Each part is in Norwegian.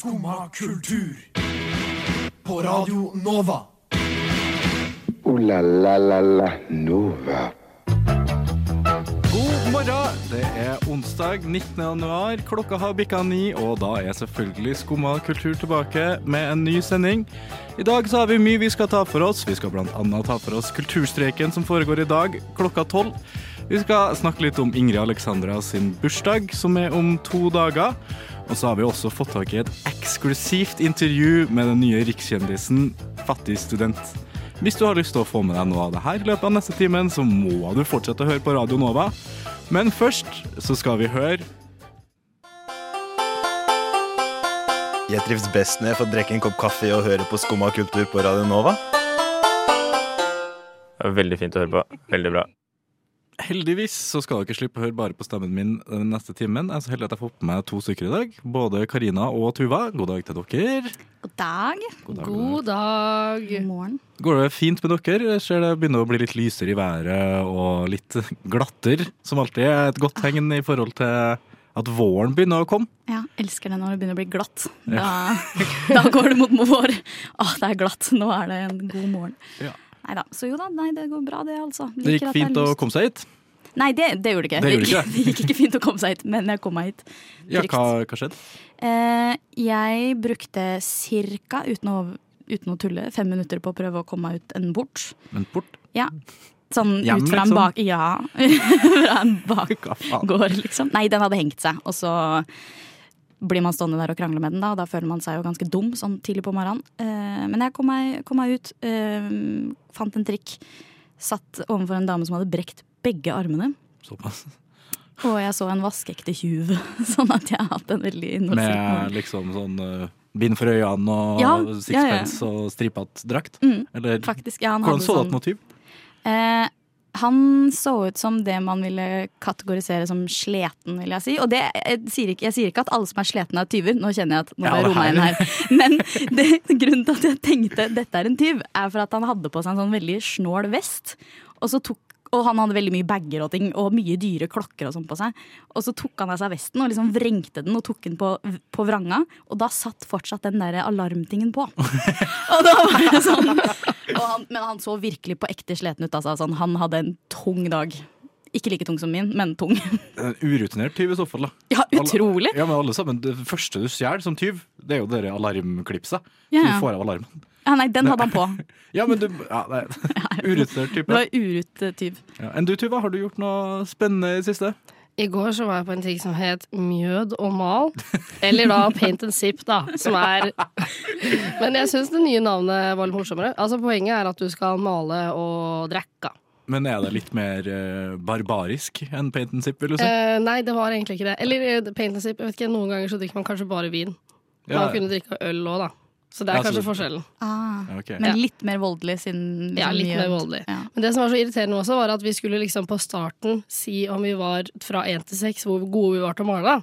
Skumma kultur. På Radio Nova. O-la-la-la-la Nova. God morgen! Det er onsdag 19. januar. Klokka har bikka ni, og da er selvfølgelig Skumma kultur tilbake med en ny sending. I dag så har vi mye vi skal ta for oss. Vi skal bl.a. ta for oss kulturstreiken som foregår i dag klokka tolv. Vi skal snakke litt om Ingrid Alexandra sin bursdag, som er om to dager. Og så har vi også fått tak i et eksklusivt intervju med den nye rikskjendisen Fattig student. Hvis du har lyst til å få med deg noe av det her i løpet av neste timen, så må du fortsette å høre på Radio Nova. Men først så skal vi høre Jeg trives best når jeg får drikke en kopp kaffe og høre på Skumma kultur på Radio Nova. Det er veldig fint å høre på. Veldig bra. Heldigvis så skal dere slippe å høre bare på stemmen min den neste timen. Jeg er så heldig at jeg får på meg to stykker i dag. Både Karina og Tuva. God dag til dere. God dag. God dag. God dag. God morgen. Går det fint med dere? Jeg ser det begynner å bli litt lysere i været og litt glatter, som alltid er et godt tegn i forhold til at våren begynner å komme. Ja, elsker det når det begynner å bli glatt. Da, da går det mot vår. Å, det er glatt. Nå er det en god morgen. Ja. Nei da. Så jo da, nei, det går bra det, altså. Det gikk fint å komme seg hit. Nei, det, det gjorde det ikke. Det gjorde ikke det gikk ikke fint å komme seg hit, men jeg kom meg hit. Ja, hva, hva skjedde? Eh, jeg brukte cirka, uten uten å tulle, fem minutter på å prøve å komme meg ut en bort. En bort? Ja. Sånn Hjem, ut fra en liksom? Ja. fra en bakgård, liksom. Nei, den hadde hengt seg, og så blir man stående der og krangle med den, da, og da føler man seg jo ganske dum sånn tidlig på morgenen. Eh, men jeg kom meg, kom meg ut, eh, fant en trikk, satt overfor en dame som hadde brekt begge armene. Såpass. Og jeg så en vaskeekte tjuv, sånn at jeg har hatt en veldig innholdsrik Med liksom sånn uh, bind for øynene og Ja, sixpence ja, ja. og stripete drakt? Mm, Eller faktisk, ja, han hvordan så det du ut som? Eh, han så ut som det man ville kategorisere som sleten, vil jeg si. Og det, jeg, sier ikke, jeg sier ikke at alle som er sletne, er tyver. Nå kjenner jeg at nå roe meg inn her. Men det, grunnen til at jeg tenkte dette er en tyv, er for at han hadde på seg en sånn veldig snål vest. Og, så tok, og han hadde veldig mye bager og ting, og mye dyre klokker og sånn på seg. Og så tok han av seg vesten og liksom vrengte den og tok den på, på vranga. Og da satt fortsatt den der alarmtingen på. og da var det sånn han, Men han så virkelig på ekte sliten ut. Altså, sånn, han hadde en tung dag. Ikke like tung som min, men tung. En urutinert tyv i så fall, da. Ja, utrolig! Ja, men alle sammen, Det første du stjeler som tyv, det er jo dere alarmklipset. Ja, du får av alarmen. Ja, nei, den hadde han på. Ja, men du ja, nei. Urutinert Du er urut-tyv. Ja. Enn du, Tuva, har du gjort noe spennende i det siste? I går så var jeg på en ting som het Mjød og mal. Eller da Paint and Sip, da. Som er Men jeg syns det nye navnet var litt morsommere. Altså Poenget er at du skal male og drikke. Men er det litt mer uh, barbarisk enn paint and sip, vil du si? Uh, nei, det var egentlig ikke det. Eller eh, Paint and Sip, jeg vet ikke, noen ganger så drikker man kanskje bare vin. Ja, Man kunne drikke øl òg, da. Så det er Ja, så- kanskje forskjellen. Ah, okay. men litt mer voldelig siden Ja, liksom litt mer voldelig. Ja. Men det som var så irriterende også, var at vi skulle liksom på starten si om vi var fra én til seks, hvor gode vi var til å male.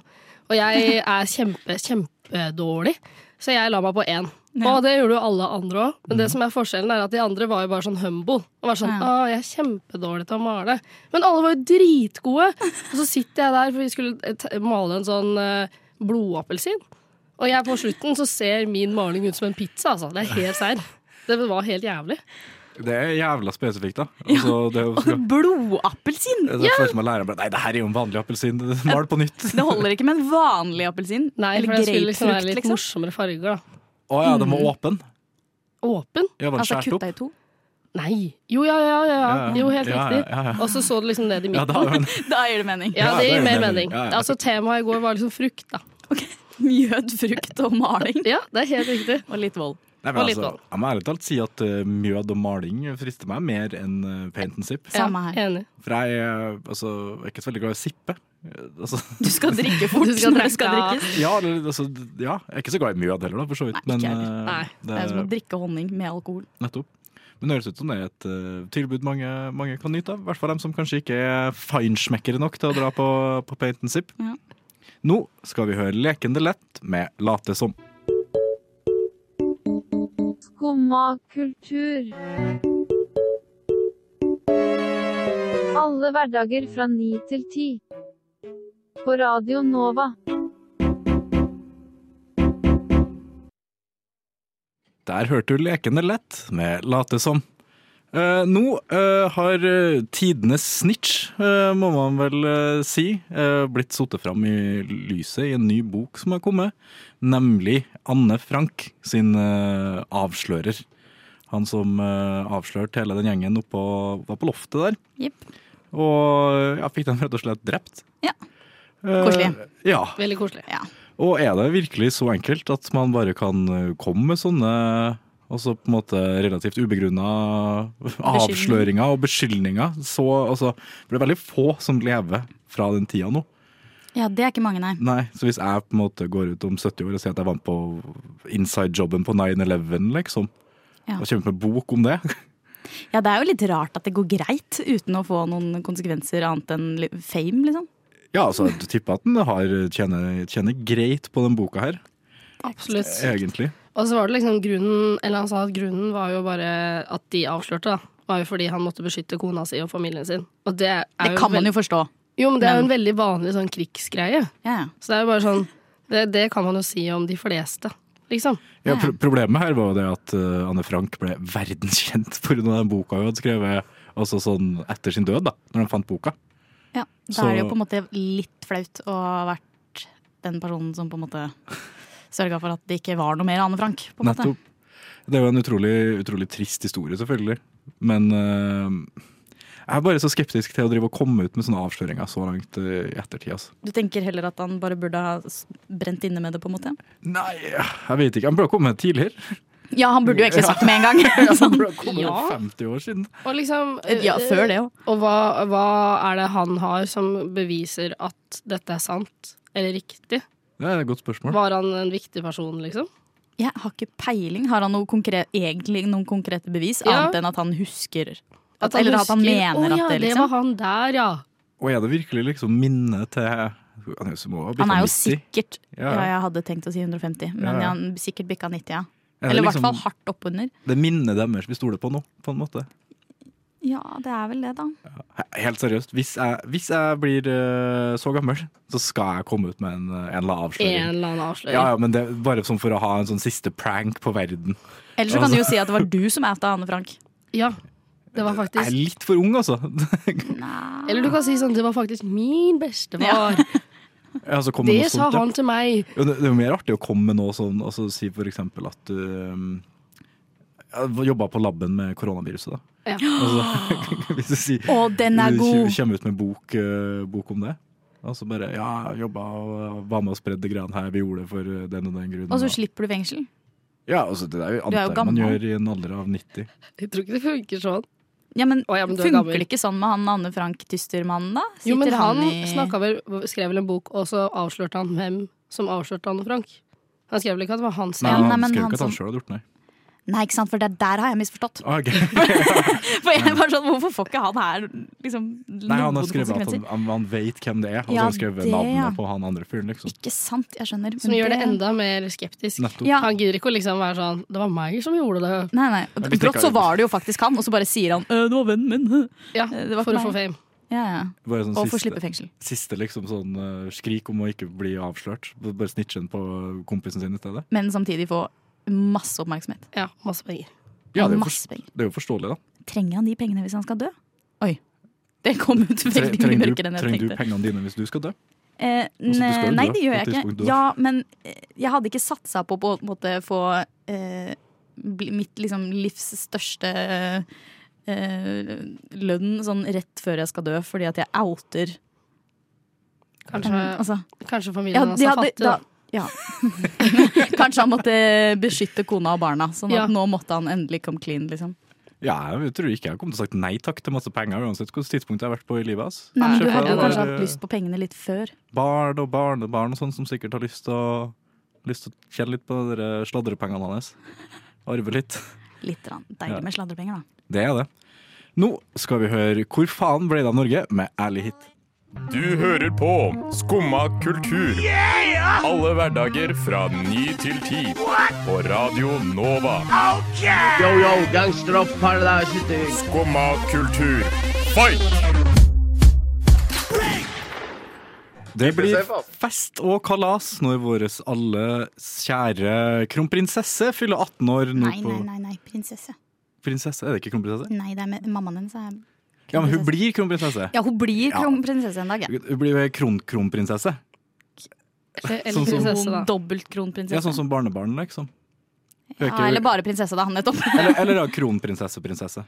Og jeg er kjempe, kjempedårlig, så jeg la meg på én. Ja. Og det gjorde jo alle andre òg. Men det som er forskjellen er at de andre var jo bare sånn humble. Og var sånn, Ja. jeg er kjempedårlig til å male. Men alle var jo dritgode! Og så sitter jeg der, for vi skulle male en sånn eh, blodappelsin. Og jeg på slutten så ser min maling ut som en pizza, altså. Det er helt serr. Det var helt jævlig. Det er jævla spesifikt, da. Altså, det, er skal... Blodappelsin! det er først man lærer bare, Nei, det her er jo en vanlig appelsin. Mal på nytt. Det holder ikke med en vanlig appelsin. Nei, Eller for det skulle liksom være litt liksom. morsommere farger, da. Å ja, den var åpen. Åpen? Ja, var den Altså skjært opp? kutta i to. Nei. Jo, ja, ja, ja. ja. Jo, helt Ja, riktig. ja, ja. Og så så du liksom ned i Ja, midten. da, men, Da gir det mening. Ja, det gir er mer mening. Ja, ja. Altså, Temaet i går var liksom frukt, da. Mjød, frukt og maling. Ja, det er helt riktig. Og litt vold. Nei, men altså, jeg må ærlig talt si at uh, mjød og maling frister meg mer enn uh, paint and sip. Samme her. Enig. For jeg er altså, er ikke så veldig glad i å sippe. Eh, Altså, Du skal drikke fort Du skal når du drikke, skal ja. drikkes. ja, altså, ja, jeg er ikke så glad i mjød heller, da, for så vidt. Nei, Men uh, eh, Nei, Det er som å drikke honning med alkohol. nettopp. Men det høres ut som det er et eh, tilbud mange, mange kan nyte av. I hvert fall dem som kanskje ikke er feinschmeckere nok til å dra på, på paint and sip. Ja. Nå skal vi høre Lekende lett med Late som. Skumma kultur. Alle hverdager fra ni til ti. På Radio Nova. Der hørte du Lekende lett med Late som. Eh, nå uh, har eh, tidenes snitch, uh, må man vel si, eh, blitt satt fram i lyset i en ny bok som har kommet. Nemlig Anne Frank sin avslører. Han som avslørte hele den gjengen oppå, var på loftet der. Yep. Og ja, fikk dem rett og slett drept. Ja. Koselig. ja. Veldig koselig. Ja. Og er det virkelig så enkelt at man bare kan komme med sånne altså på en måte relativt ubegrunna avsløringer og beskyldninger? Så, altså, for det er veldig få som lever fra den tida nå. ja, det er ikke mange, nei. Nei, Så hvis jeg på en måte går ut om 70 år og sier at jeg vant på inside-jobben på 9-11, liksom, Ja. og kommer med bok om det Ja, det er jo litt rart at det går greit uten å få noen konsekvenser annet enn fame, liksom. Ja, altså, du tipper at den har tjener, tjener greit på den boka her, Absolutt. egentlig. Og så var det liksom grunnen Eller han sa at grunnen var jo bare at de avslørte, da. Var jo fordi han måtte beskytte kona si og familien sin. Og det er Det jo kan man jo forstå. Jo, men det er jo en veldig vanlig sånn krigsgreie. Ja, ja. Så det er jo bare sånn Det, det kan man jo si om de fleste, liksom. Ja, Ja. pro Problemet her var jo det at uh, Anne Frank ble verdenskjent pga. den boka hun hadde skrevet altså sånn etter sin død, da, når han fant boka. Ja, Da Så- er det jo på en måte litt flaut å ha vært den personen som på en måte sørga for at det ikke var noe mer Anne Frank. på en måte. Det er jo en utrolig, utrolig trist historie, selvfølgelig. Men uh, jeg er bare så skeptisk til å drive og komme ut med sånne avsløringer så langt uh, i ettertid. Altså. Du tenker heller at han bare burde ha brent inne med det, på en måte? Nei, jeg vet ikke. Han burde ha kommet tidligere. Ja, han burde jo egentlig sagt det med en gang. Han sånn. burde ha kommet Ja. 50 år siden. Og liksom Ja, før det jo. Og hva, hva er det han har som beviser at dette er sant eller riktig? Det er et godt spørsmål. Var han en viktig person, liksom? Jeg har ikke peiling. Har han noe konkret, egentlig noen konkrete bevis, Ja. annet enn at han husker at, han Eller at han mener «Å ja, at det det liksom var han der, ja. Og er det virkelig liksom minnet til Han er jo må Han er jo sikkert Ja. Ja, jeg hadde tenkt å si 150, men Ja, ja. ja, han sikkert bikka 90, ja. Er Eller i hvert liksom fall hardt oppunder. Det minnet deres vi stoler på nå, på en måte. Ja, det er vel det, da. Helt seriøst, hvis jeg, hvis jeg blir uh, så gammel, så skal jeg komme ut med en, eh, en eller annen avsløring. En eller annen avsløring. Ja, ja, men det er Bare sånn for å ha en sånn siste prank på verden. Eller så kan du jo si at det var du som æta Anne Frank. Ja, det var faktisk Jeg er litt for ung, altså. Eller du kan si sånn, det var faktisk min bestefar. Ja, så Det sa sånt, ja. han til meg. Ja, Det det er jo mer artig å komme med noe sånn, altså si for eksempel at du um, jobba på laben med koronaviruset, da. Ja. Altså, hvis du sier Å, den er du god! kommer ut med bok, eh, bok om det. Og så bare Ja, jobba og var med og spredde greiene her. Vi gjorde det for eh, den og den grunnen. Og så slipper du fengsel. Ja, altså det er jo Du antar jeg man gjør i en alder av 90. Jeg tror ikke det funker sånn. Ja, men, Å, ja, men er Funker det ikke sånn med han Anne Frank Tystermannen, da? Jo, men han, han i- vel, skrev vel en bok, og så avslørte han hvem som avslørte Anne Frank. Han skrev vel ikke at det var han Nei, selv? Han nei, men skrev han ikke at han sjøl hadde gjort det. Nei, ikke sant, for det der har jeg misforstått. Okay. For jeg var sånn, Hvorfor får ikke han her liksom, Nei, han har skrevet at han, han, vet hvem det er, og så Ja, har han skrevet det, navnet ja. på han andre fyren. Liksom. Ikke sant, jeg skjønner. Som gjør det enda mer skeptisk. Ja. Han gidder ikke å liksom være sånn Det var meg som gjorde det. Nei, nei. Og Brått så var det jo faktisk han, og så bare sier han «Øh, 'det var vennen min'. Ja, Det var For å få fame. Ja, ja. Bare sånn Og få å slippe fengsel. siste liksom sånn uh, skrik om å ikke bli avslørt. Bare snitche på kompisen sin i stedet. Men samtidig få masse oppmerksomhet. Ja, masse penger. Ja, det er jo, masse for, penger. det er jo forståelig, da. Trenger han de pengene hvis han skal dø? Oi. Det kom ut Tre- veldig mye Trenger mørkere enn jeg trenger du pengene dine hvis du skal dø? Eh, Altså, du skal nei, dø det gjør jeg ikke. Ja, men eh, jeg hadde ikke satsa på på en måte få eh, mitt liksom livs største eh, lønn sånn rett før jeg skal dø, fordi at jeg outer Kanskje, altså, kanskje familien hans ja, er fattig. Da. Ja. Kanskje han måtte beskytte kona og barna, sånn at Ja. nå måtte han endelig komme clean. liksom Ja, jeg tror ikke jeg kommer til å sagt nei takk til masse penger, uansett hvilket tidspunkt jeg har vært på i livet. ass. Nei, men Du hadde jo kanskje hatt lyst på pengene litt før. Barn og barnebarn og sånn som sikkert har lyst til å Lyst til å kjenne litt på de der sladrepengene hans. Arve litt. Litt rann. Deilig Ja. med sladrepenger, da. Det er det. Nå skal vi høre Hvor faen ble det av Norge? med Ærlig hit. Du hører på Skumma kultur. Alle hverdager fra ny til ti. På Radio Nova. Yo, yo, gangsteropp, paradise city. Skumma kultur. Fight! Det blir fest og kalas når vår alle kjære kronprinsesse fyller 18 år nå Nei, nei, nei, nei, prinsesse. Prinsesse, er det ikke kronprinsesse? Nei, det er med, mammaen hennes Ja, men hun blir kronprinsesse. Ja, hun blir kronprinsesse en dag, ja. Hun blir kron-kronprinsesse. Eller Sånn som- prinsesse, da. Dobbeltkronprinsesse. Ja, sånn som barnebarn, liksom. Ja, eller bare prinsesse, da. Nettopp. Eller, eller da kronprinsesse-prinsesse.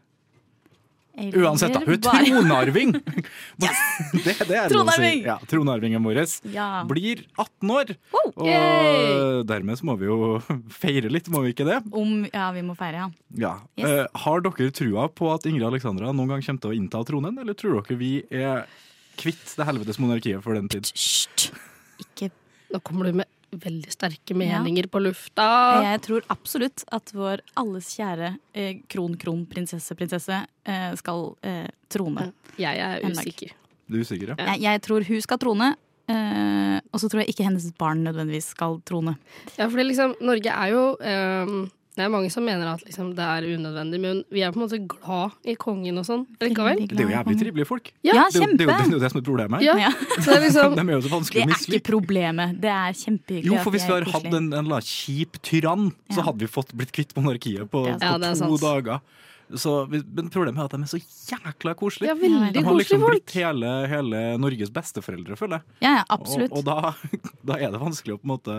Uansett, da. Hun er Bare- tronarving! det, det er tronarving. si. Tronarving! Ja, tronarvingen vår Ja. blir 18 år. Og Yay! dermed så må vi jo feire litt, må vi ikke det? Om Ja, vi må feire, ja. Ja. Yes. Uh, har dere trua på at Ingrid Alexandra noen gang kommer til å innta tronen, eller tror dere vi er kvitt det helvetes monarkiet for den tid? Hysj! Ikke Nå kommer du med veldig sterke meninger på lufta. Jeg tror absolutt at vår alles kjære eh, kron-kron-prinsesse-prinsesse eh, skal eh, trone. Jeg er usikker. Du er usikker, ja? Jeg, jeg tror hun skal trone, eh, og så tror jeg ikke hennes barn nødvendigvis skal trone. Ja, fordi liksom, Norge er jo ehm, Det er mange som mener at liksom, det er unødvendig, men vi er på en måte glad i kongen og sånn likevel. Det er jo jævlig trivelige folk. Ja, Ja, Det, er jo- det, er jo- det er kjempe! det som er problemet. Ja. Ja. Det er liksom De er jo så vanskelig å er ikke problemet. Det er kjempehyggelig. Jo, for hvis vi hadde hatt en, en, en kjip tyrann, så hadde vi fått blitt kvitt monarkiet på, Det på det to dager. Så, men problemet er at de er så jækla koselige. Ja, veldig De har liksom blitt hele, hele Norges besteforeldre, føler jeg. Ja, ja, absolutt. Og, og da, da er det vanskelig å på en måte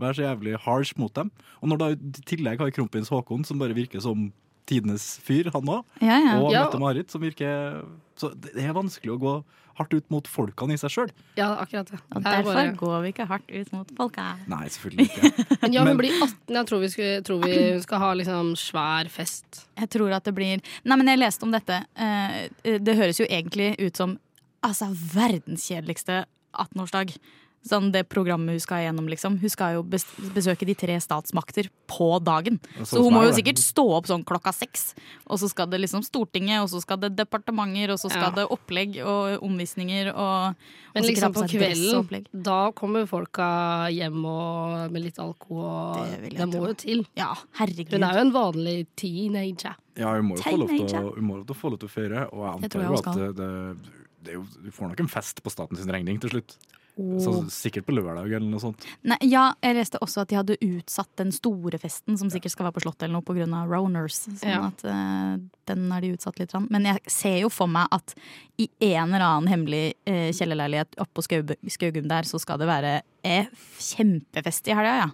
være så jævlig harsh mot dem. Og når da i tillegg har kronprins Haakon, som bare virker som tidenes fyr, han òg, ja, ja. og Mette-Marit, som virker Så det er vanskelig å gå hardt ut mot folkene i seg sjøl. Ja, akkurat det. Og er derfor bare- går vi ikke hardt ut mot folka. Nei, selvfølgelig ikke. Men ja, hun Men- blir 18. Jeg tror vi, skal, tror vi skal ha liksom svær fest. Jeg tror at det blir Nei, men jeg leste om dette. Eh, Det høres jo egentlig ut som altså verdens kjedeligste 18-årsdag. Sånn det programmet hun skal gjennom, liksom. Hun skal jo besøke de tre statsmakter på dagen. Så hun må jo sikkert stå opp sånn klokka seks. Og så skal det liksom Stortinget, og så skal det departementer, og så skal Ja. det opplegg og omvisninger og Men og sikkert liksom på kvelden, da kommer folka hjem og med litt alkohol. og Det Det må jo til. Ja, herregud. Hun er jo en vanlig teenager. Ja, hun må jo få lov til, å, få lov til å feire. Og jeg antar jo at det, det, det er jo, du får nok en fest på statens regning til slutt. Så sikkert på lørdag eller noe sånt. Nei, ja, jeg leste også at de hadde utsatt den store festen, som sikkert skal være på Slottet eller noe, pga. Roners. Sånn Ja. at uh, den har de utsatt litt. Men jeg ser jo for meg at i en eller annen hemmelig uh, kjellerleilighet oppå Skaug- Skaugum der, så skal det være eh, kjempefest i helga, ja.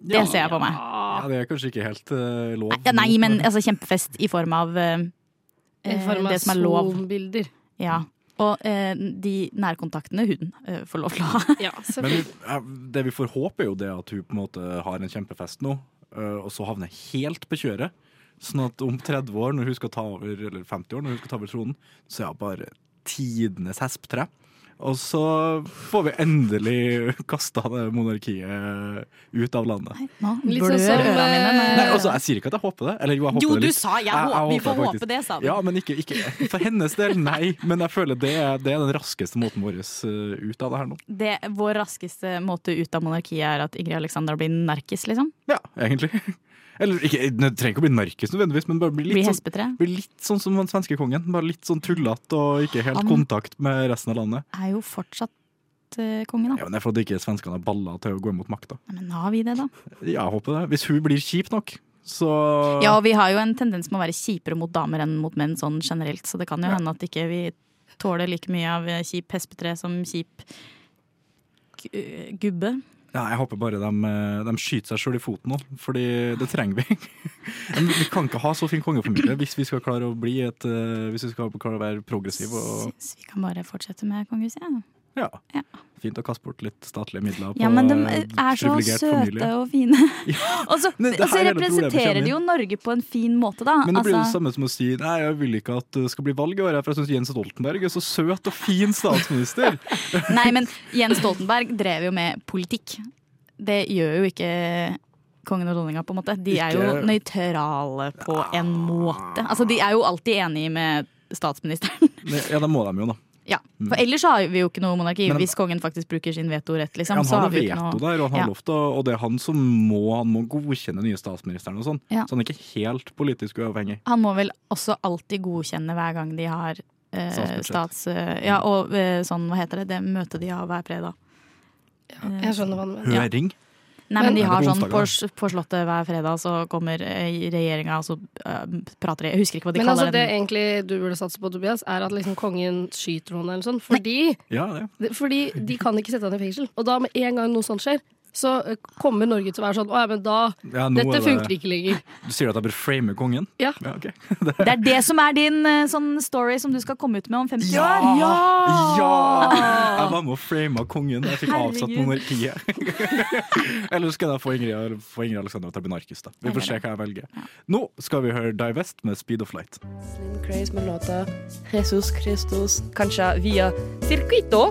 Det ser jeg for meg. Ja, Det er kanskje ikke helt uh, lov. Nei, nei, men altså kjempefest i form av uh, I form av det som er lov. Ja. Og eh, de nærkontaktene hun eh, får lov til å ha. Ja, Men det vi får håpe, er jo det at hun på en måte har en kjempefest nå, eh, og så havner helt på kjøret. Sånn at om 30 år, når hun skal ta over, eller 50 år, når hun skal ta over tronen, så er hun bare tidenes hesptre. Og så får vi endelig kasta det monarkiet ut av landet. Nå Litt blør sånn som, ørene mine. Nei, altså, Jeg sier ikke at jeg håper det. Eller jo, jeg håper Jo, det du litt. sa jeg, Jeg- jeg vi får håpe det, sa du. Ja, men ikke, ikke For hennes del, nei. Men jeg føler det det er den raskeste måten vår eh, ut av det her nå. det, vår raskeste måte ut av monarkiet er at Ingrid Alexandra blir narkis, liksom? Ja, egentlig. Eller ikke, det trenger ikke å bli narkis nødvendigvis, men bare bli litt, litt, sånn, bli litt sånn som den svenske kongen. Bare litt sånn tullete og ikke helt Han- kontakt med resten av landet. Er jo fortsatt eh, konge, da. Ja, men Det er fordi ikke svenskene har baller til å gå imot makta. Men har vi det, da? Ja, jeg håper det. Hvis hun blir kjip nok, så Ja, og vi har jo en tendens med å være kjipere mot damer enn mot menn sånn generelt, så det kan jo Ja. hende at ikke vi tåler like mye av kjip hespetre som kjip gubbe. Ja, jeg håper bare de, eh, de skyter seg sjøl i foten nå, fordi det trenger vi. Vi kan ikke ha så fin kongefamilie hvis vi skal klare å bli et eh, Hvis vi skal klare å være progressive og Syns vi kan bare fortsette med kongehuset, ja. Ja. Ja. Fint å kaste bort litt statlige midler på Ja, men de eh, er så søte familie. og fine. Og så, det så er representerer de jo Norge på en fin måte, da. Men det blir jo det Altså, samme som å si Nei, jeg vil ikke at det skal bli valg i år, for jeg syns Jens Stoltenberg er så søt og fin statsminister. nei, men Jens Stoltenberg drev jo med politikk. Det gjør jo ikke kongen og dronninga, på en måte. De er jo nøytrale på en måte. Altså, de er jo alltid enige med statsministeren. Ja, det må de jo, da. Ja, For ellers har vi jo ikke noe monarki. Men- Hvis kongen faktisk bruker sin vetorett, liksom. han så har har veto noe der, og, han har Ja. lov til og det er han som må, han må godkjenne nye statsministeren og sånn. Ja. Så han er ikke helt politisk uavhengig. Han må vel også alltid godkjenne hver gang de har eh, stats... eh, ja, og eh, sånn, hva heter det, det møtet de har hver fredag. Ja, Jeg skjønner hva du mener. Høring? Nei, men Men- de har sånn på, på Slottet hver fredag, så kommer regjeringa og så eh, prater de Jeg husker ikke hva de Men kaller altså, det det. egentlig du burde satse på, Tobias, er at liksom kongen skyter noen eller sånn. Fordi, Ja, fordi de kan ikke sette han i fengsel. Og da med en gang noe sånt skjer, så eh, kommer Norge til å være sånn Å ja, men da Ja, Dette det- funker ikke lenger. Du sier at jeg bør frame kongen? Ja. ok. Det er det som er din eh, sånn story som du skal komme ut med om 50 Ja! år. Ja! ja! Jeg var med og frama kongen. Jeg fikk avsatt monarkiet. Eller skal jeg få Ingrid, få Ingrid Alexandra til å bli narkis, da. Vi får se hva jeg velger. Nå skal vi høre Divest med Speed of Light. Slim Craze med låta Jesus Christus, kanskje via Circuito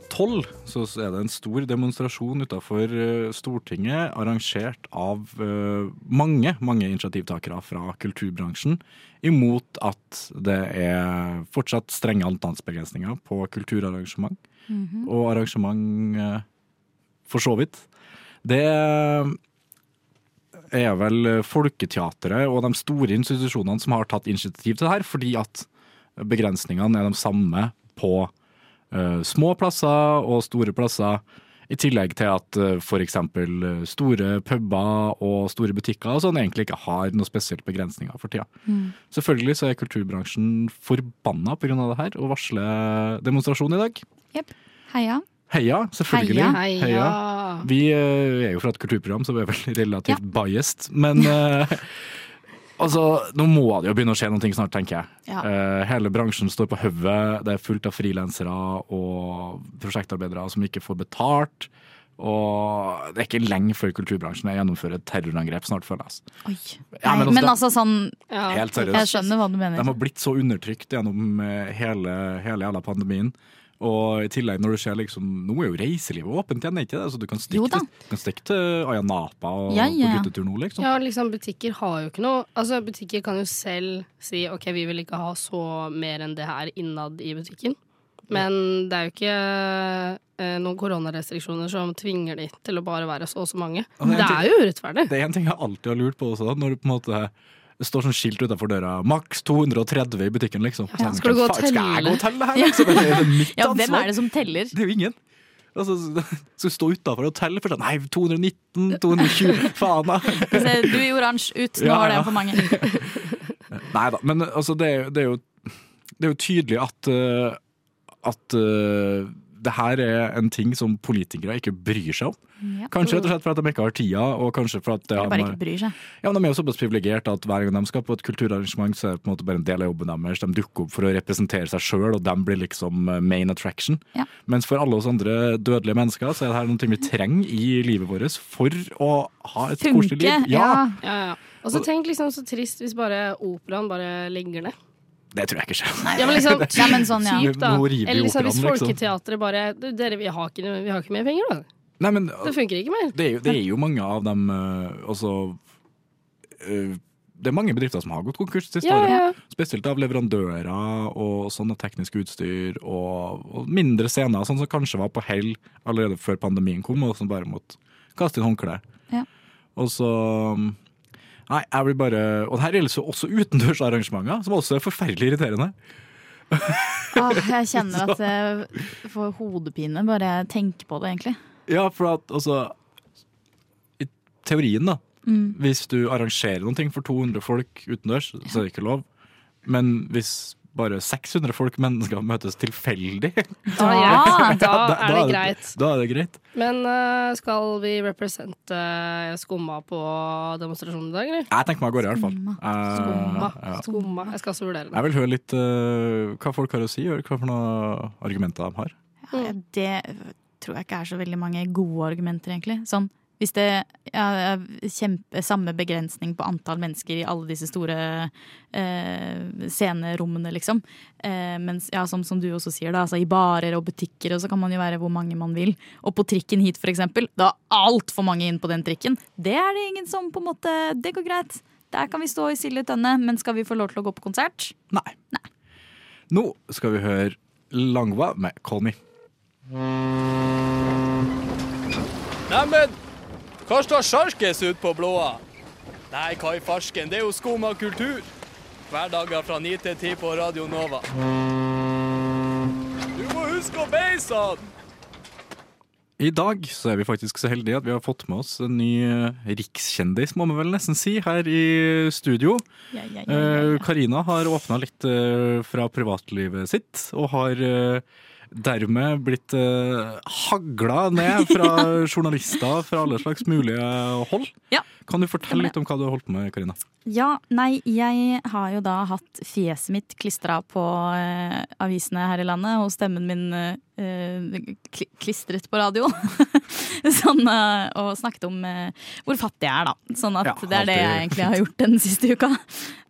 tolv så er det en stor demonstrasjon utenfor eh, Stortinget, arrangert av eh, mange mange initiativtakere fra kulturbransjen, imot at det er fortsatt strenge antallsbegrensninger på kulturarrangement. Mhm. Og arrangement eh, for så vidt. Det er vel Folketeatret og de store institusjonene som har tatt initiativ til det her, fordi at begrensningene er de samme på små plasser og store plasser. I tillegg til at uh, f.eks. store puber og store butikker og sånn egentlig ikke har noe spesielt begrensninger for tida. Mm. Selvfølgelig så er kulturbransjen forbanna pga. det her og varsler demonstrasjon i dag. Yep. Heia. Heia, selvfølgelig. Heia. Heia. Vi eh, er jo fra et kulturprogram, så vi er vel relativt biased. Men eh, altså, nå må det jo begynne å skje noe snart, tenker jeg. Ja. Uh, hele bransjen står på hodet. Det er fullt av frilansere og prosjektarbeidere som ikke får betalt. Og det er ikke lenge før kulturbransjen gjennomfører et terrorangrep snart, føler jeg. altså. Oi. Ja, men men, altså, altså sånn Ja. Helt seriøst. Jeg skjønner hva du mener. De har blitt så undertrykt gjennom eh, hele, hele jævla pandemien. Og i tillegg når du ser liksom Nå er jo reiselivet åpent igjen, ikke det? Så du kan stikke til, kan stikke til Aya Napa og Ja, ja. på guttetur nå, liksom. Ja, liksom Butikker har jo ikke noe Altså Butikker kan jo selv si OK, vi vil ikke ha så mer enn det her innad i butikken. Men det er jo ikke eh, noen koronarestriksjoner som tvinger de til å bare være så og så mange. Det er Det er jo urettferdig. Det er en ting jeg alltid har lurt på også, da, når du på en måte det står sånn skilt utenfor døra. Maks 230 i butikken, liksom. Ja, skal du gå og telle? Skal jeg gå og telle her, liksom? Det er mitt Ja, hvem er det som teller? Det er jo ingen. Altså, skal du stå utafor og telle først? Nei, 219, 220, faen da. Du i oransje, ut. Nå Ja, var det for mange. Nei da, men altså, det, er, det, er jo, det er jo tydelig at, eh, at eh, det her er en ting som politikere ikke bryr seg om. Ja. Kanskje rett og slett for at de ikke har tida, og kanskje for at de, bare ikke bryr seg. Ja, men De er jo såpass privilegert at hver gang de skal på et kulturarrangement, så er det på en måte bare en del av jobben deres. De dukker opp for å representere seg sjøl, og de blir liksom eh, main attraction. Ja. Mens for alle oss andre dødelige mennesker, så er det her noe vi trenger i livet vårt for å ha et koselig liv. Ja. Ja, ja. Og så tenk liksom så trist hvis bare operaen bare legger ned. Det tror jeg ikke skjer. Ja, men liksom Ja, men sånn, ja. Typ, da. Eller liksom hvis. Folketeatret bare Dere, vi har ikke, vi har ikke mer penger, da. Nei, men Det funker ikke mer. det er jo, det er jo mange av dem eh, Altså eh, Det er mange bedrifter som har gått konkurs siste Ja, året. ja. Spesielt av leverandører og sånne teknisk utstyr og, og mindre scener, sånn som kanskje var på hell allerede før pandemien kom, og som bare måtte kaste inn håndkleet. Ja. Og så Nei, jeg blir bare Og det her gjelder også utendørsarrangementer, som også er forferdelig irriterende. Ah, jeg kjenner at jeg får hodepine bare jeg tenker på det, egentlig. Ja, for at altså I teorien, da. Mm. Hvis du arrangerer noen ting for 200 folk utendørs, så er det ikke lov. Men hvis bare 600 folk mennesker møtes tilfeldig Da, ja, da er det greit. Da er det greit. Men uh, skal vi represente uh, Skumma på demonstrasjonen i dag, eller? Jeg tenker meg av gårde, i hvert fall. Skumma. Eh, ja. Skumma. Jeg skal også vurdere det. Jeg vil høre litt hva folk har å si, og hva for noen argumenter de har. Det tror jeg ikke er så veldig mange gode argumenter, egentlig. Sånn, hvis det er kjempe, samme begrensning på antall mennesker i alle disse store eh, scenerommene, liksom. Eh, mens, ja, som, som du også sier, da, altså i barer og butikker, og så kan man jo være hvor mange man vil. Og på trikken hit, for eksempel. Da er altfor mange inn på den trikken. Det er det ingen som på en måte Det går greit. Der kan vi stå i silde tønne, men skal vi få lov til å gå på konsert? Nei. Nå skal vi høre Langva med 'Call Me'. Neimen, hva står sjarkes ut på blåa? Nei, hva i farsken, det er jo skum av kultur. Hverdager fra ni til ti på Radio Nova. Du må huske å beise han! I dag så er vi faktisk så heldige at vi har fått med oss en ny eh, rikskjendis, må man vel nesten si, her i studio. Ja, ja, ja, Eh, Karina har åpna litt eh, fra privatlivet sitt, og har dermed blitt uh, hagla ned fra journalister fra alle slags mulige hold. Ja. Kan du fortelle litt om hva du har holdt på med, Karina? Ja, nei, jeg har jo da hatt fjeset mitt klistra på uh, avisene her i landet, og stemmen min uh, kli klistret på radio. sånn, uh, og snakket om eh, hvor fattig jeg er, da. Sånn at Ja, det er det jeg egentlig har gjort den siste uka.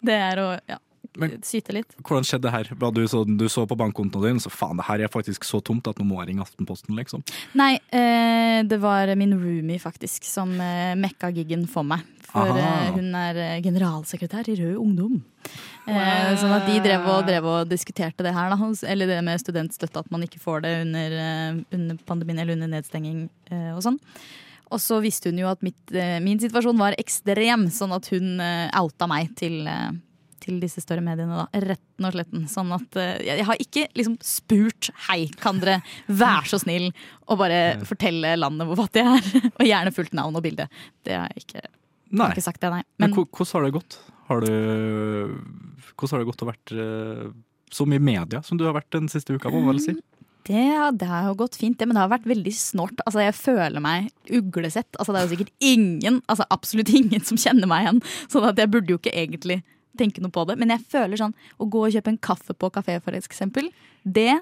Det er å ja, Men- syte litt. Hvordan skjedde det her? Var du, så, du så på bankkontoen din, så faen, det her er faktisk så tomt at nå må jeg ringe Aftenposten, liksom. Nei, eh, det var min roomie faktisk som eh, mekka giggen for meg. For eh, hun er eh, generalsekretær i Rød Ungdom. Eh, sånn at de drev og, drev og diskuterte det her, da. Eller det med studentstøtte, at man ikke får det under, eh, under pandemien eller under nedstenging eh, og sånn. Og så visste hun jo at mitt, min situasjon var ekstrem, sånn at hun outa meg til, til disse større mediene, da. Retten og sletten. Sånn at eh, jeg har ikke liksom spurt hei, kan dere være så snill og bare fortelle landet hvor fattig jeg er? og gjerne fullt navn og bilde. Det har jeg ikke, har ikke sagt, det, nei. Men Men hvordan har det gått? Har du, hvordan har det gått å vært eh, så mye i media som du har vært den siste uka, må man vel si? det, det har jo gått fint, det, men det har vært veldig snålt. Altså, jeg føler meg uglesett. Altså, det er jo sikkert ingen, altså absolutt ingen som kjenner meg igjen. Sånn at jeg burde jo ikke egentlig tenke noe på det. Men jeg føler sånn å gå og kjøpe en kaffe på kafé, for eksempel, det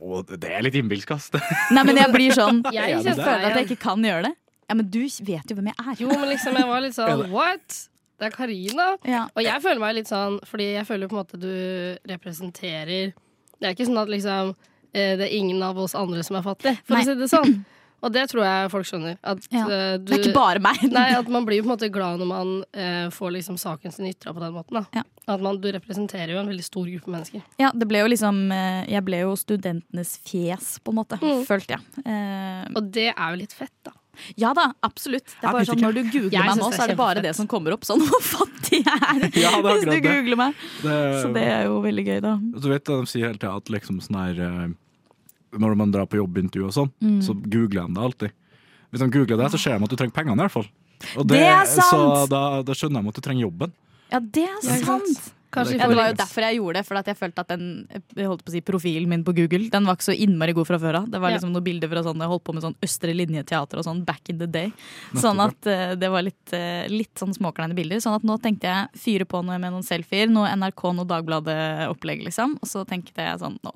Å, det er litt innbilsk, ass. Nei, men jeg blir sånn Jeg Jeg føler at jeg ikke kan gjøre det. Ja, Men du vet jo hvem jeg er. Jo, men liksom, jeg var litt sånn? What? Det er Karina. Ja. Og jeg føler meg litt sånn, fordi jeg føler på en måte du representerer Det er ikke sånn at liksom eh, det er ingen av oss andre som er fattig, for Nei. å si det sånn. Og det tror jeg folk skjønner. At, Ja. uh, du, Det er ikke bare meg. Nei, at man blir på en måte glad når man uh, får liksom saken sin ytra på den måten. Da. At man, du representerer jo en veldig stor gruppe mennesker. Ja, det ble jo liksom uh, Jeg ble jo studentenes fjes, på en måte. Mm. Følte jeg. Eh, Og det er jo litt fett, da. Ja da, absolutt. Det er bare sånn. Når du googler Jeg meg nå, er så er det bare det som kommer opp. Sånn hvor fattig jeg er! Ja, det er Hvis du googler meg. Det- Så det er jo veldig gøy, da. Du vet de sier hele tida, at liksom sånn her eh, Når man drar på jobbintervju og sånn, Mm. så googler de det alltid. Hvis de googler det, så ser de at du trenger pengene i hvert fall. Og Det er sant! Så da, da skjønner de at du trenger jobben. Ja, det er sant? sant! Ja, det var jo derfor jeg gjorde det, for at jeg følte at den jeg holdt på å si, profilen min på Google Den var ikke så innmari god fra før av. Det var Ja. liksom noen bilder fra sånn, jeg holdt på med sånn Østre linjeteater og sånn back in the day. Sånn at uh, det var litt, uh, litt sånn småkleine bilder. Sånn at nå tenkte jeg fyre på noe med noen selfier, noe NRK, noe Dagbladet-opplegg, liksom. Og så tenkte jeg sånn nå,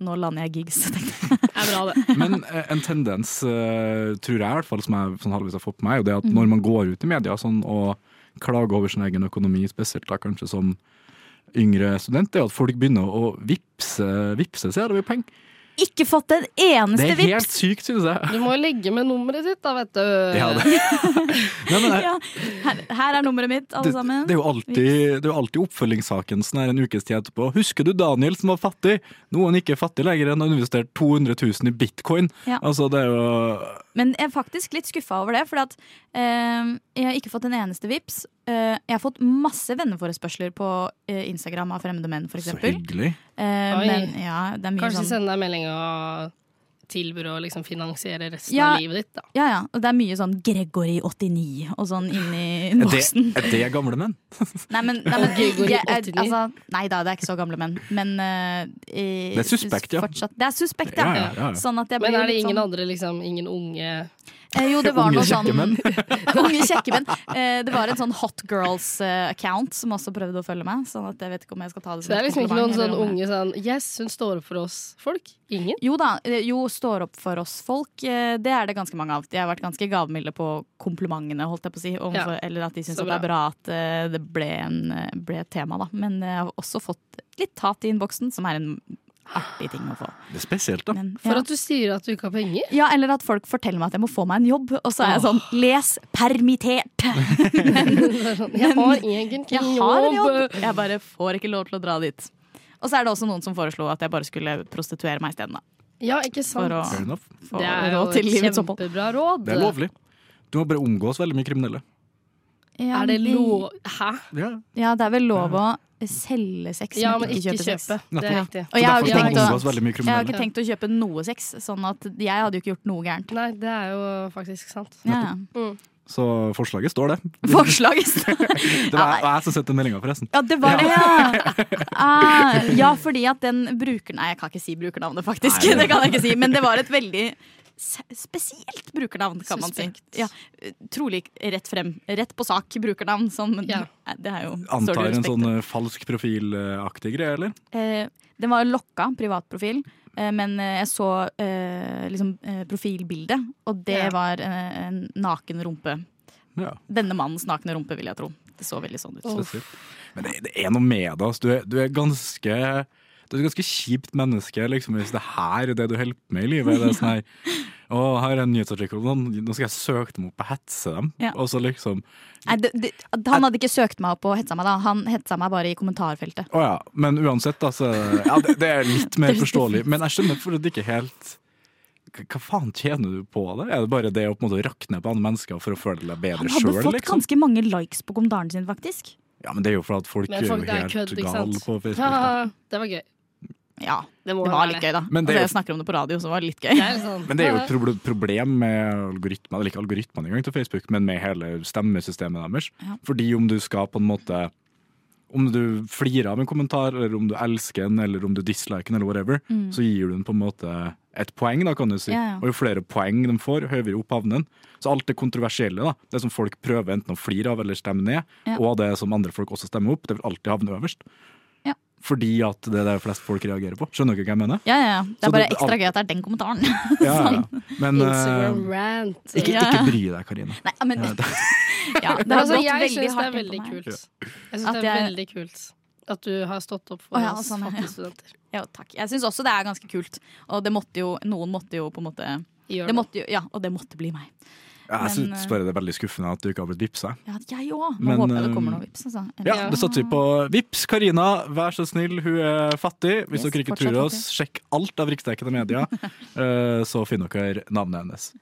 nå lander jeg gigs. jeg. er bra, det. Men eh, en tendens, eh, tror jeg i hvert fall, som jeg sånn halvvis har fått på meg, er det at Mhm. når man går ut i media sånn, og klager over sin egen økonomi, spesielt da kanskje som yngre student, det er at folk begynner å vippse, vippse seg jævlig penger. Ikke fått en Det eneste er helt vips! sykt, synes jeg. Du må jo legge med nummeret ditt, da, vet du. Ja, det. Nei, men Ja, her, her er nummeret mitt, alle det, sammen. det, er jo alltid, det er alltid oppfølgingssaken sånn her en ukes tid etterpå. Husker du Daniel som var fattig? Nå er han ikke fattig lenger, han har investert 200 000 i bitcoin. Ja. Altså, det er jo Men jeg er faktisk litt skuffa over det, for at, eh, jeg har ikke fått en eneste vips. Eh, jeg har fått masse venneforespørsler på eh, Instagram av fremmede menn, for så hyggelig. Eh, men ja, det er mye Kanskje sånn sende deg melding og tilbyr å liksom finansiere resten Ja. av livet ditt, da. Ja, ja. Og det er mye sånn Gregory89 og sånn inni Er det, er det gamle menn? Nei, men, nei, men Gregory jeg, 89. altså, nei da, det er ikke så gamle menn. Men eh, Det er suspekt, ja. Fortsatt, det er suspekt, ja. Ja, ja, ja, ja. Sånn at jeg Men er det ingen sånn andre, liksom, ingen unge Eh, jo, det var Unge noe sånn kjekke menn. Unge kjekke menn. Eh, det var en sånn Hot Girls-account som også prøvde å følge meg. Sånn at jeg vet ikke om jeg skal ta det Så det er liksom ikke noen sånn unge sånn Yes, hun står opp for oss-folk. Ingen. Jo da, eh, jo står opp for oss folk. Eh, Det er det ganske mange av. De har vært ganske gavmilde på komplimentene, holdt jeg på å si. Om, Ja. Eller at de syns det er bra at eh, det ble, en, eh, ble et tema, da. Men jeg har også fått litt hat i innboksen, som er en artig ting å få. Det er spesielt, da. Men, For at du sier at du ikke har penger? Ja, eller at folk forteller meg at jeg må få meg en jobb, og så er jeg sånn Les permittert! Jeg har egentlig Jeg har en jobb. jobb! Jeg bare får ikke lov til å dra dit. Og så er det også noen som foreslo at jeg bare skulle prostituere meg isteden. da. Ja, ikke sant? For å for Det er jo et kjempebra råd. Det er lovlig. Du må bare omgås veldig mye kriminelle. Ja, Er det lov Hæ? Ja. Ja, det er vel lov å selge sex, Ja, men ikke ikke kjøpe sex. kjøpe. Det er riktig. Og jeg har, ikke tenkt å, tenkt kjøpe noe sex, sånn at jeg hadde jo ikke gjort noe gærent. Nei, det er jo faktisk sant. Ja. Mm. Så forslaget står, det. Forslaget står Det var jeg som sendte meldinga, forresten. Ja, det var det, ja! Ah, ja, fordi at den bruker... Nei, jeg kan ikke si brukernavnet, faktisk. Nei, det- kan jeg ikke si, Men det var et veldig spesielt brukernavn, kan man si. Ja, trolig rett frem. Rett på sak brukernavn. Sånn, Ja. Det er jo Antar en sånn eh, falsk profilaktig greie, eller? eh, Den var lokka, privatprofil. Eh, men eh, jeg så eh, liksom eh, profilbildet, og det Ja. var en, en naken rumpe. Ja. Denne mannens nakne rumpe, vil jeg tro. Det så veldig sånn ut. Oh. Men det, det er noe med det. Altså. Du, er, du er ganske du er et ganske kjipt menneske liksom, hvis det her er det du holder på med i livet. Det er sånn her, å, her er en nyhetsartikkel, nå skal jeg søke dem opp og hetse dem. Ja. Og så liksom Nei, det, det, han hadde ikke søkt meg opp og hetsa meg, da. Han hetsa meg bare i kommentarfeltet. Å ja. Men uansett, da, så ja, det, det er litt mer er forståelig. Men jeg skjønner for at det ikke helt hva, faen tjener du på det? Er det bare det å på en måte rakne på andre mennesker for å føle deg bedre Han hadde selv, fått Liksom? ganske mange likes på kommentaren sin, faktisk. Ja, men det er jo for at folk, folk, er jo helt gale på Facebook. Ja, det var gøy. Ja, Det det var litt gøy, da. Men det er altså, jo- jeg snakker om det på radio, så var det litt gøy. Det sånn. Men det er jo et problem med algoritmer, eller ikke algoritmene engang til Facebook, men med hele stemmesystemet deres. Ja. Fordi om du skal på en måte Om du flirer av en kommentar, eller om du elsker den, eller om du disliker den, eller whatever, Mm. så gir du den på en måte et poeng, da, kan du si. Ja, ja. Og jo flere poeng de får, høyere opp havnen. Så alt det kontroversielle, da, det som folk prøver enten å flire av eller stemme ned, Ja. og det som andre folk også stemmer opp, det vil alltid havne øverst. Fordi at det er det flest folk reagerer på. Skjønner dere hva jeg mener? Ja, ja. Det Så er bare det- ekstra gøy at det er den kommentaren. Ja, ja. Men uh, rant. ikke, ikke bry deg, Karina. Nei, men Ja, det- ja, det har altså, gått jeg veldig syns det er veldig kult. Jeg syns det er veldig kult at du har stått opp for oh, ja, oss sånn, ja. fattige studenter. Ja, takk. Jeg syns også det er ganske kult. Og det måtte jo, noen måtte jo på en måte Gjør det måtte jo, Ja, og det måtte bli meg. Ja, jeg syns eh, bare det er veldig skuffende at du ikke har blitt vippsa. Ja, jeg òg. Nå Men, håper jeg det eh, kommer noe vips. Altså. Ja, det satser vi på. Vips Karina, vær så snill, hun er fattig. Hvis Yes, dere ikke tror oss, sjekk alt av riksdekkende media, eh, så finner dere navnet hennes.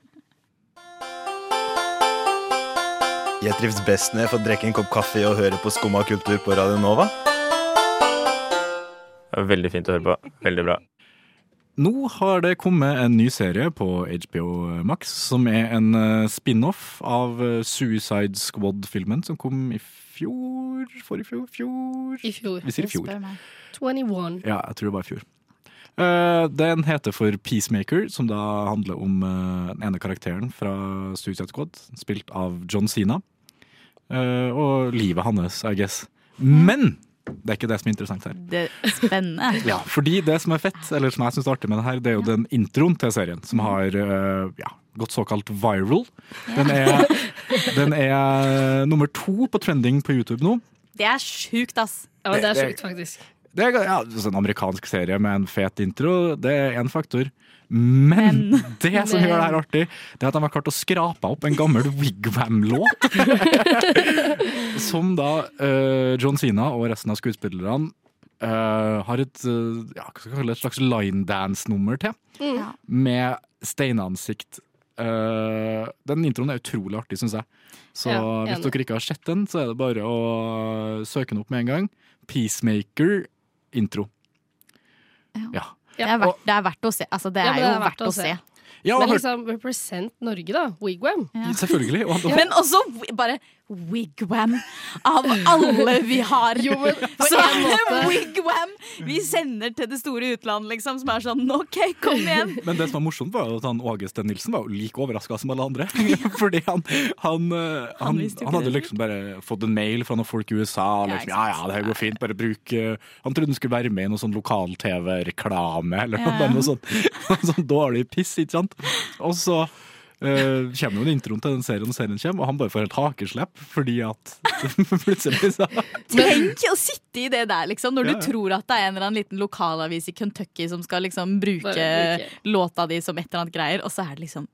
Jeg trives best når jeg får drikke en kopp kaffe og høre på Skumma kultur på Radio Nova. Det var veldig fint å høre på. Veldig bra. Nå har det kommet en ny serie på HBO Max, som er en eh, spin-off av eh, Suicide Squad-filmen som kom i fjor Forrige fjor? Fjor? I fjor. Vi sier i fjor. Spør meg. 21. Ja, jeg tror det var i fjor. Eh, den heter for Peacemaker, som da handler om den ene karakteren fra Suicide Squad, spilt av John Cena. Eh, og livet hans, I guess. Men det er ikke det som er interessant her. Det er spennende. Ja, fordi det som er fett, eller som jeg syns er artig med det her, det er jo den introen til serien, som har eh, ja, gått såkalt viral. Den er, den er nummer to på trending på YouTube nå. Det er sjukt, ass. Ja, det er sjukt, faktisk. Det er ja, er en amerikansk serie med en fet intro, det er én faktor. Men, det som Men- gjør det her artig, det er at de har klart å skrape opp en gammel Wigwam-låt. som da uh, John Sina og resten av skuespillerne uh, har et, uh, ja, hva skal jeg kalle det, et slags linedance-nummer til, Ja. med steinansikt. Uh, den introen er utrolig artig, syns jeg. Så Ja, hvis dere ikke har sett den, så er det bare å søke den opp med en gang. Peacemaker intro. Ja. Det er, verdt, det er verdt å se. Altså, det Ja, er men jo verdt å se. Ja, Men liksom, represent Norge, da. Wigwam. Ja. Selvfølgelig. Og, og, Men også bare Wigwam av alle vi har. Jo, men Så er det Wigwam vi sender til det store utland, liksom, som er sånn OK, kom igjen. Men det som var morsomt, var at han Åge Sten Nilsen var jo like overraska som alle andre. Fordi han, han, eh, han, han hadde liksom bare fått en mail fra noen folk i USA. Liksom, ja, ja, det her går fint, bare bruk eh, Han trodde han skulle være med i noe sånn lokal-TV-reklame, eller Ja. noe sånt, sånn dårlig piss, ikke sant. Og så eh, kommer jo en introen til den serien, og serien kommer, og han bare får helt hakeslepp fordi at plutselig så Tenk å sitte i det der, liksom, når Ja, du tror at det er en eller annen liten lokalavis i Kentucky som skal liksom bruke, bruke. låta di som et eller annet greier, og så er det liksom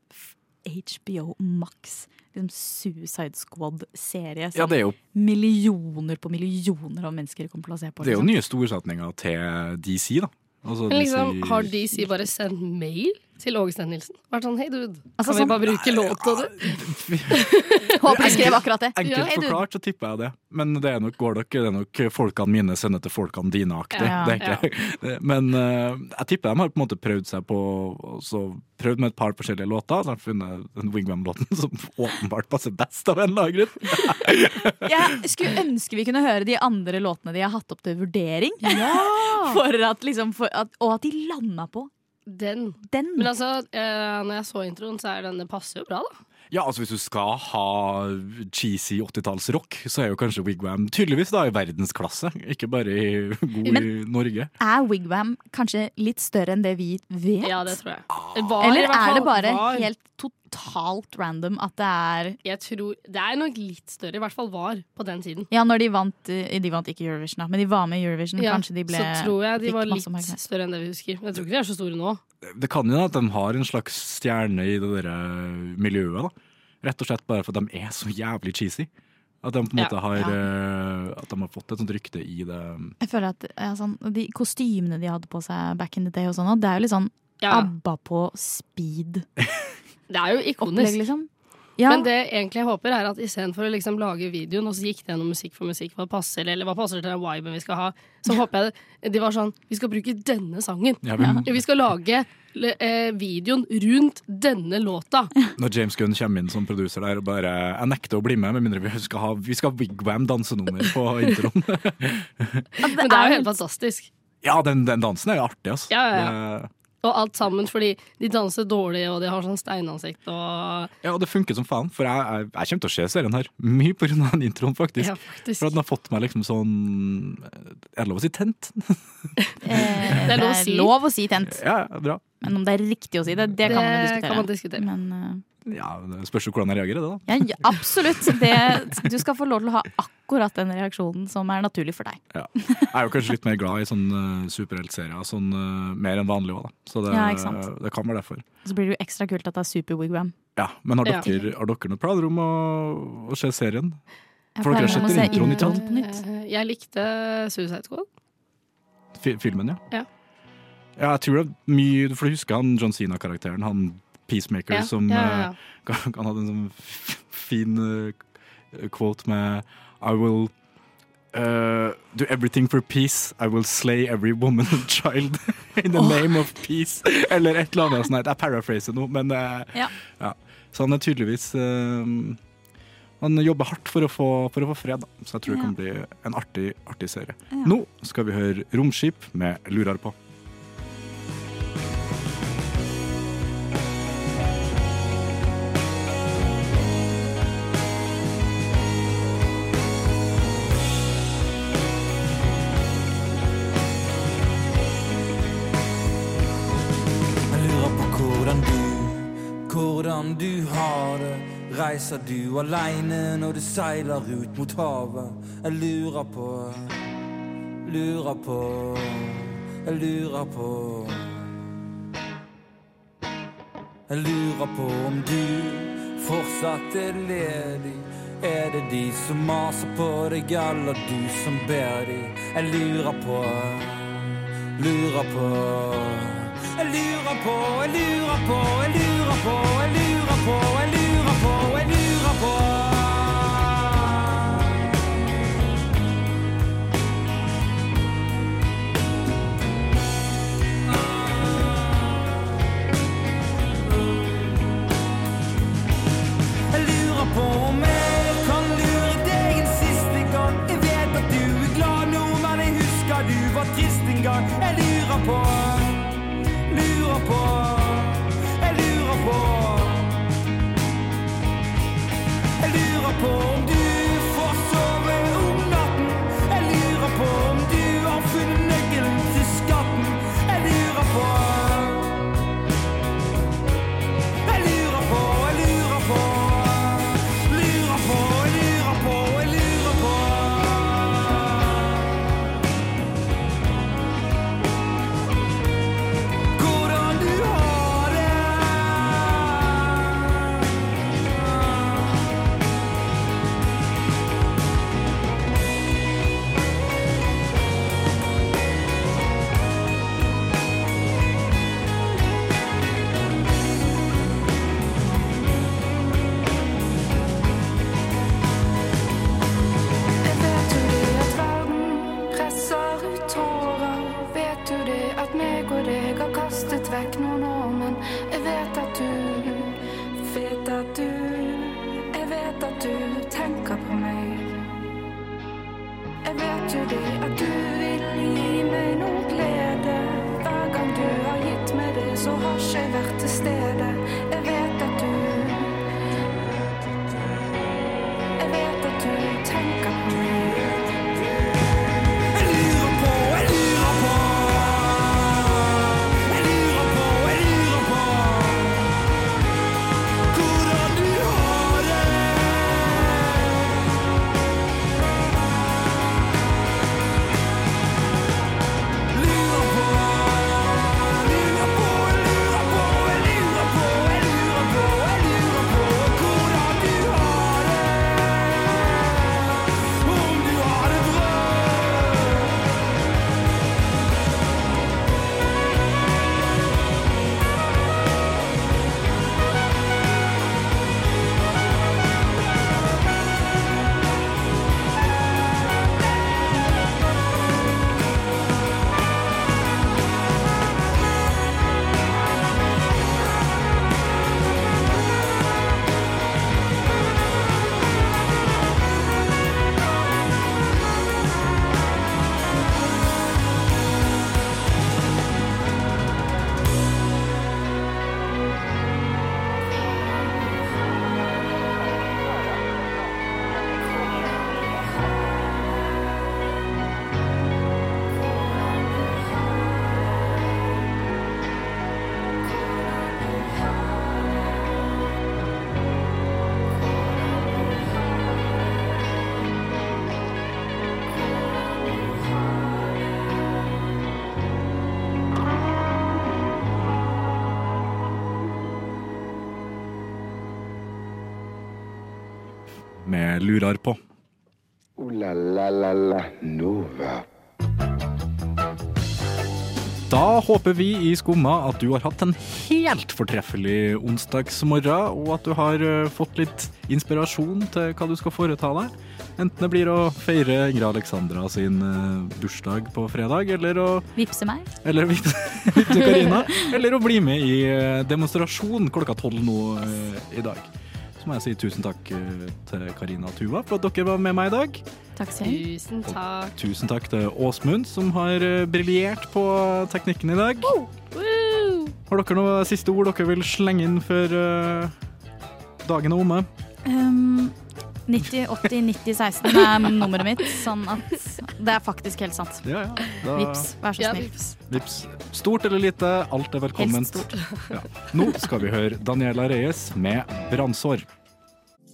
HBO Max. Liksom Suicide Squad-serie Ja, som det er jo millioner på millioner av mennesker kommer til å se på. Det er jo liksom. nye storsetninger til DC, da. Altså, Men liksom, DC har DC bare sendt mail til Åge Nilsen? Vært sånn hei, dude, Altså, kan vi sånn- bare bruke låta di? Håper de skrev akkurat det. Enkelt ja. forklart så tipper jeg det, men det er nok, går nok, det er nok folkene mine sender til folkene dine-aktig. Ja, det- Men uh, jeg tipper de har på en måte prøvd seg på så prøvd med et par forskjellige låter. Så har de funnet den Wingman-låten som åpenbart passer best av en eller annen grunn. Jeg skulle ønske vi kunne høre de andre låtene de har hatt opp til vurdering. For at liksom, for at, og at de landa på Den. den. Men altså, eh, når jeg så introen, så er den, det passer jo bra, da. Ja, altså Hvis du skal ha cheesy 80-tallsrock, så er jo kanskje Wigwam tydeligvis da i verdensklasse, ikke bare i god Men- i Norge. Er Wigwam kanskje litt større enn det vi vet? Ja, det tror jeg. Var, Eller er det bare var. helt totalt random at det er Jeg tror, Det er nok litt større, i hvert fall var, på den tiden. Ja, når de vant eh, De vant ikke Eurovision, da, men de var med i Eurovision. Ja, Kanskje de ble så tror jeg de var litt større enn det vi husker. Jeg tror ikke de er så store nå. Det kan jo at de har en slags stjerne i det der eh, miljøet. da. Rett og slett bare for at de er så jævlig cheesy. At de på en Ja. måte har, Ja. eh, at de har fått et sånt rykte i det. Jeg føler at ja, sånn, De kostymene de hadde på seg back in the day, og sånn, det er jo litt sånn Ja. ABBA på speed. Det er jo ikonisk. Opplegg, liksom. Ja. Men det egentlig jeg håper, er at istedenfor å liksom lage videoen, og så gikk det gjennom musikk for musikk, hva passer, eller hva passer til den viben vi skal ha, så håper jeg de var sånn Vi skal bruke denne sangen. Ja, vi- Vi skal lage eh, videoen rundt denne låta. Når James Gunn kommer inn som produser der og bare Jeg nekter å bli med, med mindre vi skal ha Vi skal ha Wigwam dansenummer på introen. Men det er jo helt fantastisk. ja, den, den dansen er jo artig, altså. Ja, ja, ja. Og alt sammen fordi de danser dårlig, og de har sånn steinansikt og Ja, og det funker som faen, for jeg, jeg, jeg kommer til å se serien her. Mye av den introen, faktisk. Ja, faktisk. For at den har fått meg liksom sånn Er det lov å si tent? Eh, Det er lov å si. lov å si tent. Ja, bra. Men om det er riktig å si det, det, kan man diskutere. kan man diskutere. Men uh... Ja, det spørs jo hvordan jeg reagerer, det, da. ja, ja, absolutt. Det, du skal få lov til å ha akkurat den reaksjonen som er naturlig for deg. Ja. Jeg er jo kanskje litt mer glad i sånne uh, superheltserier, sånn, uh, mer enn vanlig òg, da. Så det, Ja, ikke sant. det kan være derfor. Så blir det jo ekstra kult at det er super wigwam. Ja, Men har Ja. dere, har dere noen planer om å, å se serien? For dere har planer sett introen, ikke sant? introen på nytt. Eh, Jeg likte Suicide Squad. Fi filmen, ja. Ja. Ja, jeg tror det er mye For du husker han John Sina-karakteren, han Peacemaker, Ja, som ja, ja, ja. uh, han, han hadde en sånn fin uh, quote med I will uh, do everything for peace. I will slay every woman and child in the name of peace. Eller et eller annet sånt. Jeg paraphraser nå, men uh, Ja. ja. Så han er tydeligvis uh, Han jobber hardt for å få, for å få fred, da. så jeg tror det kan bli en artig, artig serie. Ja. Nå skal vi høre Romskip med Lurar på. Reiser du aleine når du seiler ut mot havet? Jeg lurer på, lurer på, jeg lurer på. Jeg lurer på om du fortsatt er ledig. Er det de som maser på deg, eller du som ber de? Jeg lurer på, lurer på. Jeg lurer på, jeg lurer på, jeg lurer på, jeg lurer på, jeg lurer Jeg med lurer på. La la la la Nova. Da håper vi i Skumma at du har hatt en helt fortreffelig onsdagsmorgen, og at du har eh, fått litt inspirasjon til hva du skal foreta deg. Enten det blir å feire Ingrid Alexandra sin eh, bursdag på fredag, eller å Vipse meg. eller vipse, vipse Karina, eller å bli med i eh, demonstrasjon klokka tolv nå yes. i dag. Må jeg si tusen takk eh, til Karina og Tuva for at dere var med meg i dag. Takk selv. Tusen takk. Tusen takk til Åsmund, som har eh, briljert på teknikken i dag. Har dere noen siste ord dere vil slenge inn før uh, dagen er omme? Um, 90, 80, 90, 16 er nummeret mitt, sånn at det er faktisk helt sant. Ja, ja. Da- Vips, vær så Ja, snill. vips. Vips. Stort eller lite, alt er velkomment. Helst stort. Ja. Nå skal vi høre Daniela Reyes med 'Brannsår'.